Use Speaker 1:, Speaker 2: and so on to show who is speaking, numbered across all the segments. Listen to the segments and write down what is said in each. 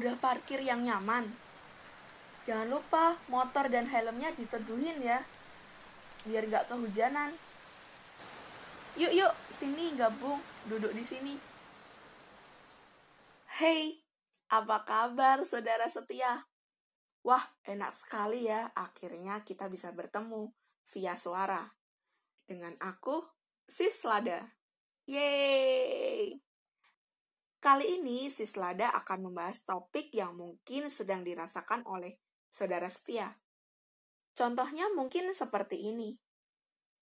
Speaker 1: udah parkir yang nyaman? Jangan lupa motor dan helmnya diteduhin ya, biar nggak kehujanan. Yuk yuk, sini gabung, duduk di sini. Hey, apa kabar saudara setia? Wah, enak sekali ya, akhirnya kita bisa bertemu via suara. Dengan aku, Sislada. Yeay! Kali ini Sislada akan membahas topik yang mungkin sedang dirasakan oleh saudara setia. Contohnya mungkin seperti ini.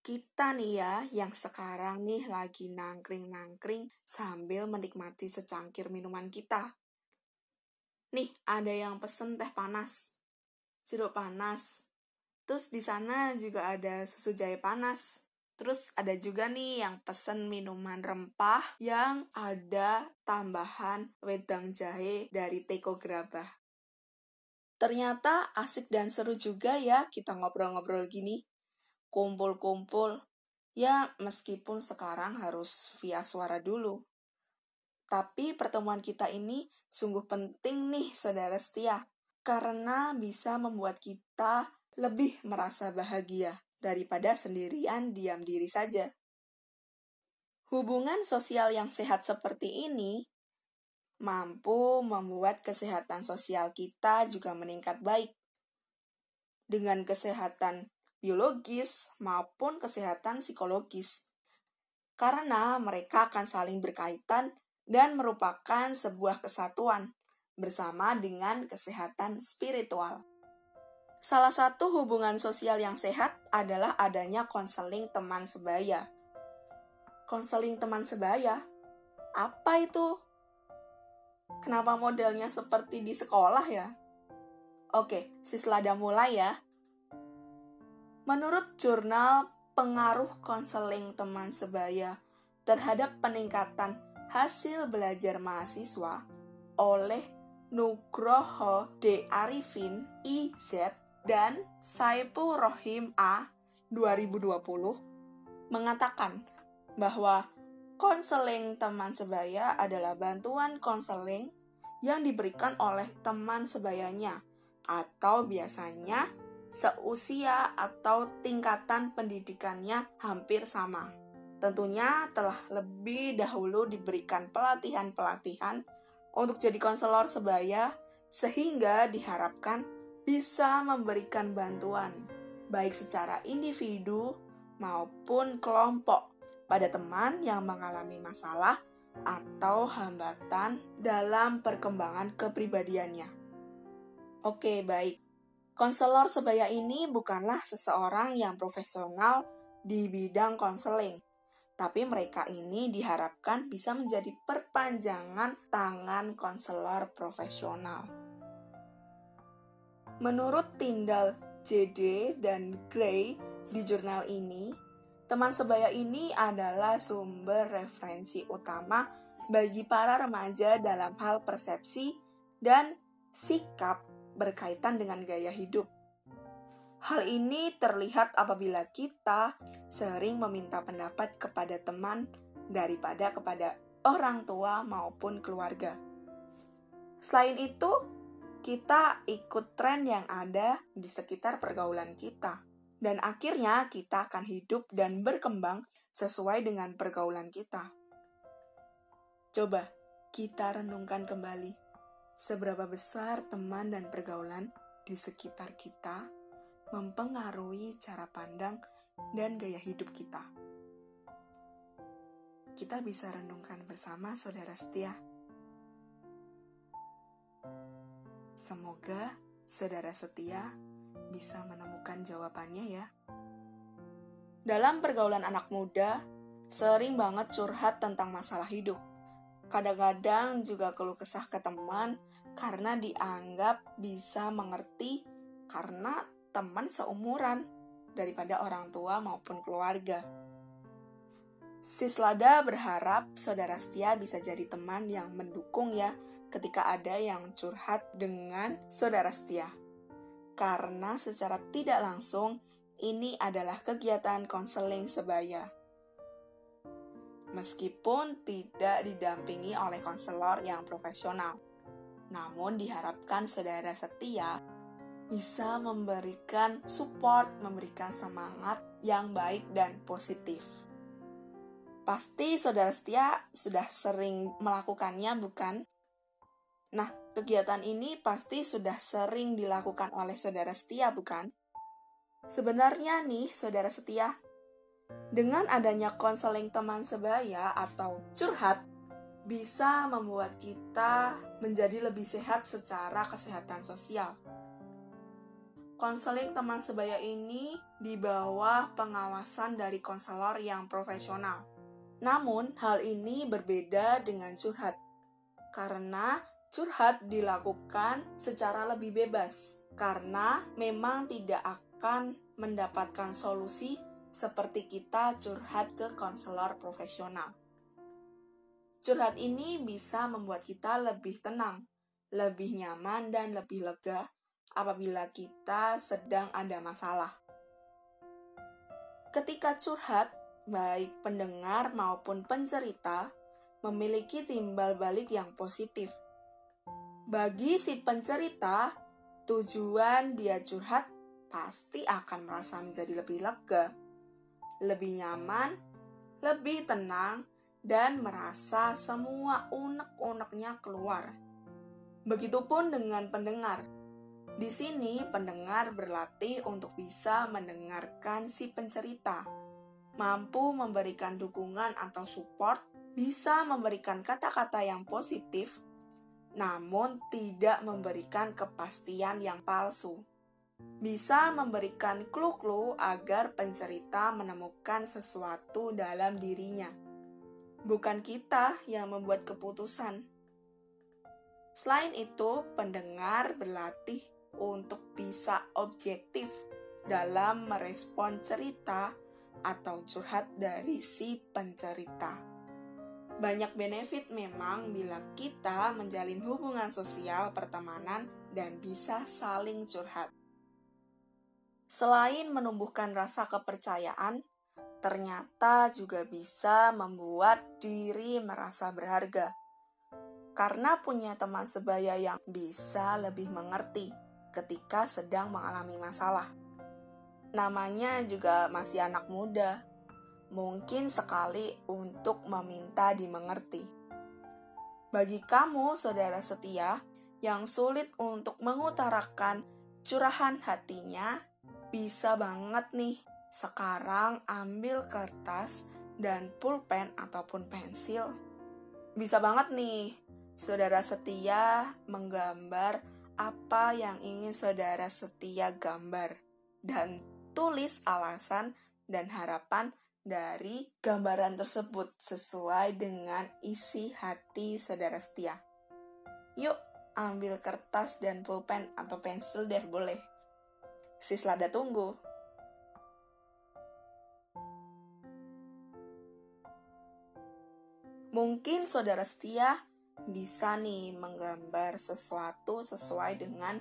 Speaker 1: Kita nih ya, yang sekarang nih lagi nangkring-nangkring sambil menikmati secangkir minuman kita. Nih, ada yang pesen teh panas, sirup panas. Terus di sana juga ada susu jahe panas. Terus ada juga nih yang pesen minuman rempah yang ada tambahan wedang jahe dari Teko Gerabah. Ternyata asik dan seru juga ya kita ngobrol-ngobrol gini. Kumpul-kumpul. Ya meskipun sekarang harus via suara dulu. Tapi pertemuan kita ini sungguh penting nih saudara setia. Karena bisa membuat kita lebih merasa bahagia daripada sendirian diam diri saja. Hubungan sosial yang sehat seperti ini mampu membuat kesehatan sosial kita juga meningkat baik. Dengan kesehatan biologis maupun kesehatan psikologis. Karena mereka akan saling berkaitan dan merupakan sebuah kesatuan bersama dengan kesehatan spiritual. Salah satu hubungan sosial yang sehat adalah adanya konseling teman sebaya. Konseling teman sebaya? Apa itu? Kenapa modelnya seperti di sekolah ya? Oke, Sislada mulai ya. Menurut jurnal pengaruh konseling teman sebaya terhadap peningkatan hasil belajar mahasiswa oleh Nugroho D. Arifin IZ dan Saipul Rohim A 2020 mengatakan bahwa konseling teman sebaya adalah bantuan konseling yang diberikan oleh teman sebayanya atau biasanya seusia atau tingkatan pendidikannya hampir sama. Tentunya telah lebih dahulu diberikan pelatihan-pelatihan untuk jadi konselor sebaya sehingga diharapkan bisa memberikan bantuan, baik secara individu maupun kelompok, pada teman yang mengalami masalah atau hambatan dalam perkembangan kepribadiannya. Oke, baik. Konselor sebaya ini bukanlah seseorang yang profesional di bidang konseling, tapi mereka ini diharapkan bisa menjadi perpanjangan tangan konselor profesional. Menurut Tindal, JD, dan Gray di jurnal ini, teman sebaya ini adalah sumber referensi utama bagi para remaja dalam hal persepsi dan sikap berkaitan dengan gaya hidup. Hal ini terlihat apabila kita sering meminta pendapat kepada teman daripada kepada orang tua maupun keluarga. Selain itu, kita ikut tren yang ada di sekitar pergaulan kita. Dan akhirnya kita akan hidup dan berkembang sesuai dengan pergaulan kita. Coba kita renungkan kembali seberapa besar teman dan pergaulan di sekitar kita mempengaruhi cara pandang dan gaya hidup kita. Kita bisa renungkan bersama saudara setia. Semoga saudara setia bisa menemukan jawabannya ya. Dalam pergaulan anak muda, sering banget curhat tentang masalah hidup. Kadang-kadang juga keluh kesah ke teman karena dianggap bisa mengerti karena teman seumuran daripada orang tua maupun keluarga. Sislada berharap saudara setia bisa jadi teman yang mendukung ya ketika ada yang curhat dengan saudara setia. Karena secara tidak langsung, ini adalah kegiatan konseling sebaya. Meskipun tidak didampingi oleh konselor yang profesional. Namun diharapkan saudara setia bisa memberikan support, memberikan semangat yang baik dan positif. Pasti saudara setia sudah sering melakukannya, bukan? Nah, kegiatan ini pasti sudah sering dilakukan oleh saudara setia, bukan? Sebenarnya nih, saudara setia, dengan adanya konseling teman sebaya atau curhat, bisa membuat kita menjadi lebih sehat secara kesehatan sosial. Konseling teman sebaya ini di bawah pengawasan dari konselor yang profesional namun, hal ini berbeda dengan curhat, karena curhat dilakukan secara lebih bebas, karena memang tidak akan mendapatkan solusi seperti kita curhat ke konselor profesional. Curhat ini bisa membuat kita lebih tenang, lebih nyaman, dan lebih lega apabila kita sedang ada masalah. Ketika curhat, baik pendengar maupun pencerita, memiliki timbal balik yang positif. Bagi si pencerita, tujuan dia curhat pasti akan merasa menjadi lebih lega, lebih nyaman, lebih tenang, dan merasa semua unek-uneknya keluar. Begitupun dengan pendengar. Di sini, pendengar berlatih untuk bisa mendengarkan si pencerita mampu memberikan dukungan atau support, bisa memberikan kata-kata yang positif, namun tidak memberikan kepastian yang palsu. Bisa memberikan clue-clue agar pencerita menemukan sesuatu dalam dirinya. Bukan kita yang membuat keputusan. Selain itu, pendengar berlatih untuk bisa objektif dalam merespon cerita atau curhat dari si pencerita. Banyak benefit memang bila kita menjalin hubungan sosial pertemanan dan bisa saling curhat. Selain menumbuhkan rasa kepercayaan, ternyata juga bisa membuat diri merasa berharga. Karena punya teman sebaya yang bisa lebih mengerti ketika sedang mengalami masalah namanya juga masih anak muda. Mungkin sekali untuk meminta dimengerti. Bagi kamu, saudara setia, yang sulit untuk mengutarakan curahan hatinya, bisa banget nih sekarang ambil kertas dan pulpen ataupun pensil. Bisa banget nih, saudara setia menggambar apa yang ingin saudara setia gambar. Dan tulis alasan dan harapan dari gambaran tersebut sesuai dengan isi hati saudara setia. Yuk, ambil kertas dan pulpen atau pensil deh boleh. Sislada tunggu. Mungkin saudara setia bisa nih menggambar sesuatu sesuai dengan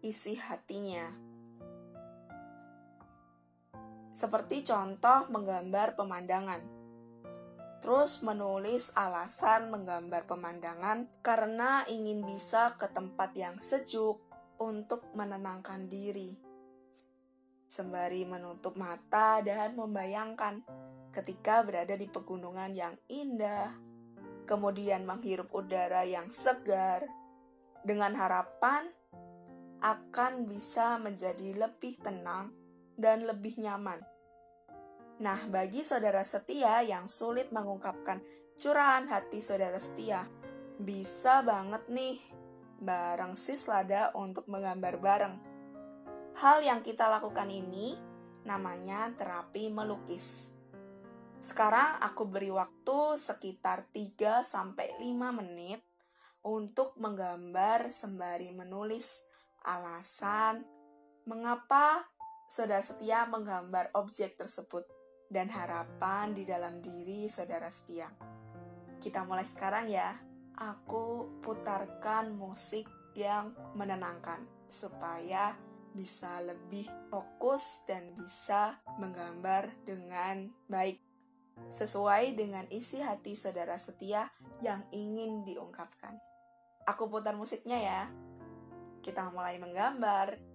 Speaker 1: isi hatinya seperti contoh menggambar pemandangan. Terus menulis alasan menggambar pemandangan karena ingin bisa ke tempat yang sejuk untuk menenangkan diri. Sembari menutup mata dan membayangkan ketika berada di pegunungan yang indah, kemudian menghirup udara yang segar, dengan harapan akan bisa menjadi lebih tenang dan lebih nyaman. Nah, bagi saudara setia yang sulit mengungkapkan curahan hati saudara setia, bisa banget nih bareng Sislada untuk menggambar bareng. Hal yang kita lakukan ini namanya terapi melukis. Sekarang aku beri waktu sekitar 3 sampai 5 menit untuk menggambar sembari menulis alasan mengapa saudara setia menggambar objek tersebut dan harapan di dalam diri saudara setia. Kita mulai sekarang ya. Aku putarkan musik yang menenangkan supaya bisa lebih fokus dan bisa menggambar dengan baik sesuai dengan isi hati saudara setia yang ingin diungkapkan. Aku putar musiknya ya. Kita mulai menggambar.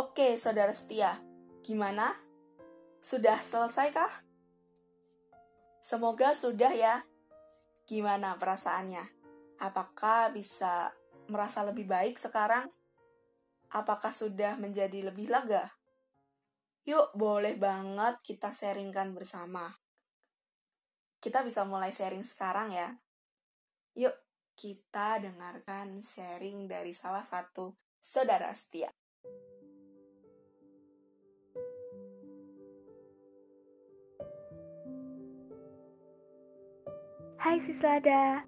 Speaker 1: Oke, saudara setia, gimana? Sudah selesai kah? Semoga sudah ya. Gimana perasaannya? Apakah bisa merasa lebih baik sekarang? Apakah sudah menjadi lebih lega? Yuk, boleh banget kita sharingkan bersama. Kita bisa mulai sharing sekarang ya. Yuk, kita dengarkan sharing dari salah satu saudara setia.
Speaker 2: Hai Sislada.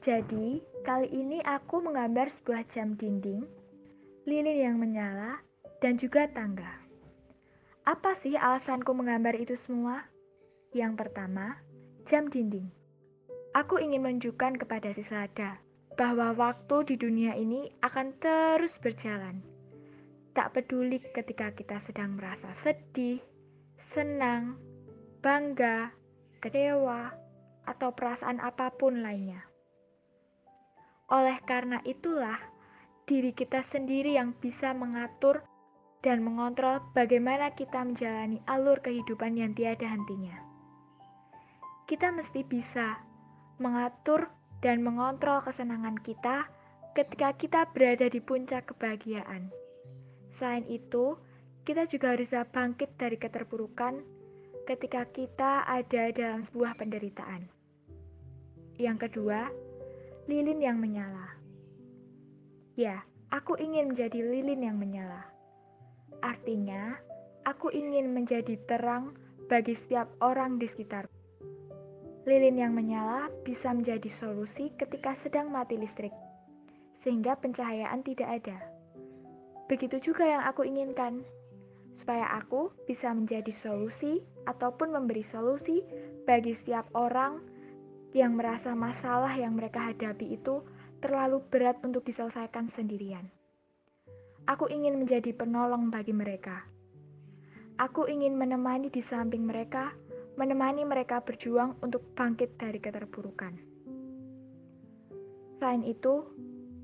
Speaker 2: Jadi, kali ini aku menggambar sebuah jam dinding, lilin yang menyala, dan juga tangga. Apa sih alasanku menggambar itu semua? Yang pertama, jam dinding. Aku ingin menunjukkan kepada Sislada bahwa waktu di dunia ini akan terus berjalan. Tak peduli ketika kita sedang merasa sedih, senang, bangga, kecewa, atau perasaan apa pun lainnya. Oleh karena itulah, diri kita sendiri yang bisa mengatur dan mengontrol bagaimana kita menjalani alur kehidupan yang tiada hentinya. Kita mesti bisa mengatur dan mengontrol kesenangan kita ketika kita berada di puncak kebahagiaan. Selain itu, kita juga harus bangkit dari keterpurukan ketika kita ada dalam sebuah penderitaan. Yang kedua, lilin yang menyala. Ya, aku ingin menjadi lilin yang menyala. Artinya, aku ingin menjadi terang bagi setiap orang di sekitar. Lilin yang menyala bisa menjadi solusi ketika sedang mati listrik, sehingga pencahayaan tidak ada. Begitu juga yang aku inginkan, supaya aku bisa menjadi solusi ataupun memberi solusi bagi setiap orang yang merasa masalah yang mereka hadapi itu terlalu berat untuk diselesaikan sendirian. Aku ingin menjadi penolong bagi mereka. Aku ingin menemani di samping mereka, menemani mereka berjuang untuk bangkit dari keterpurukan. Selain itu,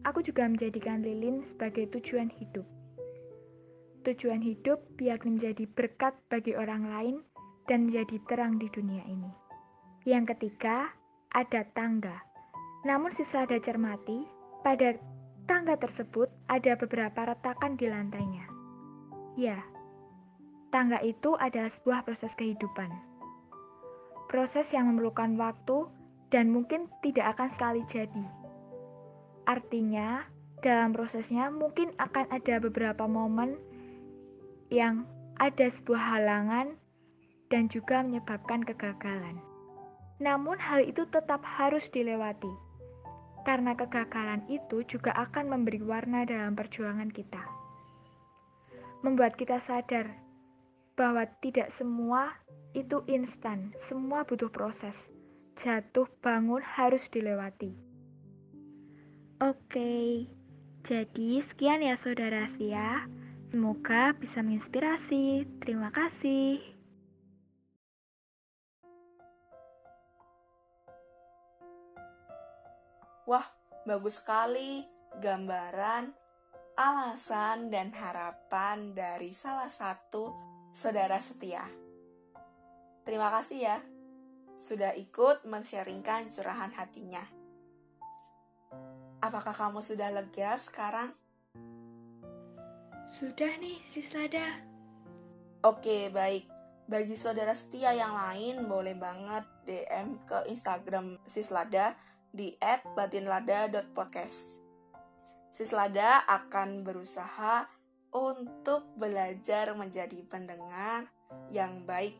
Speaker 2: aku juga menjadikan lilin sebagai tujuan hidup. Tujuan hidup biar menjadi berkat bagi orang lain dan menjadi terang di dunia ini. Yang ketiga, ada tangga. Namun sisa ada cermati, pada tangga tersebut ada beberapa retakan di lantainya. Ya, tangga itu adalah sebuah proses kehidupan. Proses yang memerlukan waktu dan mungkin tidak akan sekali jadi. Artinya, dalam prosesnya mungkin akan ada beberapa momen yang ada sebuah halangan dan juga menyebabkan kegagalan. Namun hal itu tetap harus dilewati, karena kegagalan itu juga akan memberi warna dalam perjuangan kita. Membuat kita sadar bahwa tidak semua itu instan, semua butuh proses. Jatuh bangun harus dilewati. Oke, jadi sekian ya saudara Sia. Semoga bisa menginspirasi. Terima kasih.
Speaker 1: Wah, bagus sekali gambaran, alasan, dan harapan dari salah satu saudara setia. Terima kasih ya, sudah ikut men-sharingkan curahan hatinya. Apakah kamu sudah lega sekarang?
Speaker 2: Sudah nih, Sislada.
Speaker 1: Oke, baik. Bagi saudara setia yang lain, boleh banget DM ke Instagram Sislada di @batinlada.podcast. Sislada akan berusaha untuk belajar menjadi pendengar yang baik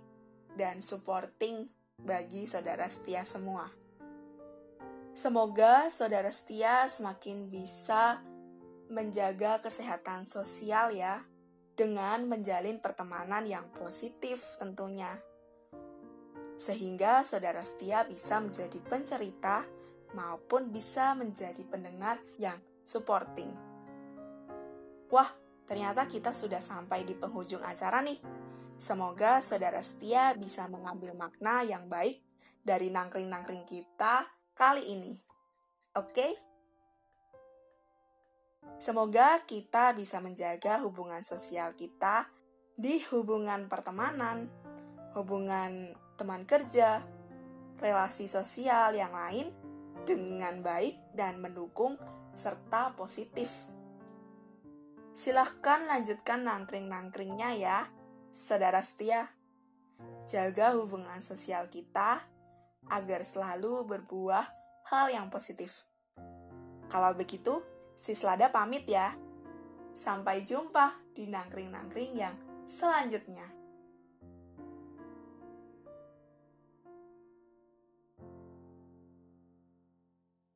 Speaker 1: dan supporting bagi saudara setia semua. Semoga saudara setia semakin bisa menjaga kesehatan sosial ya dengan menjalin pertemanan yang positif tentunya. Sehingga saudara setia bisa menjadi pencerita maupun bisa menjadi pendengar yang supporting. Wah, ternyata kita sudah sampai di penghujung acara nih. Semoga saudara setia bisa mengambil makna yang baik dari nangkring-nangkring kita kali ini. Oke? Semoga kita bisa menjaga hubungan sosial kita di hubungan pertemanan, hubungan teman kerja, relasi sosial yang lain dengan baik dan mendukung serta positif. Silahkan lanjutkan nangkring-nangkringnya ya, saudara setia. Jaga hubungan sosial kita agar selalu berbuah hal yang positif. Kalau begitu, Sislada pamit ya. Sampai jumpa di nangkring-nangkring yang selanjutnya.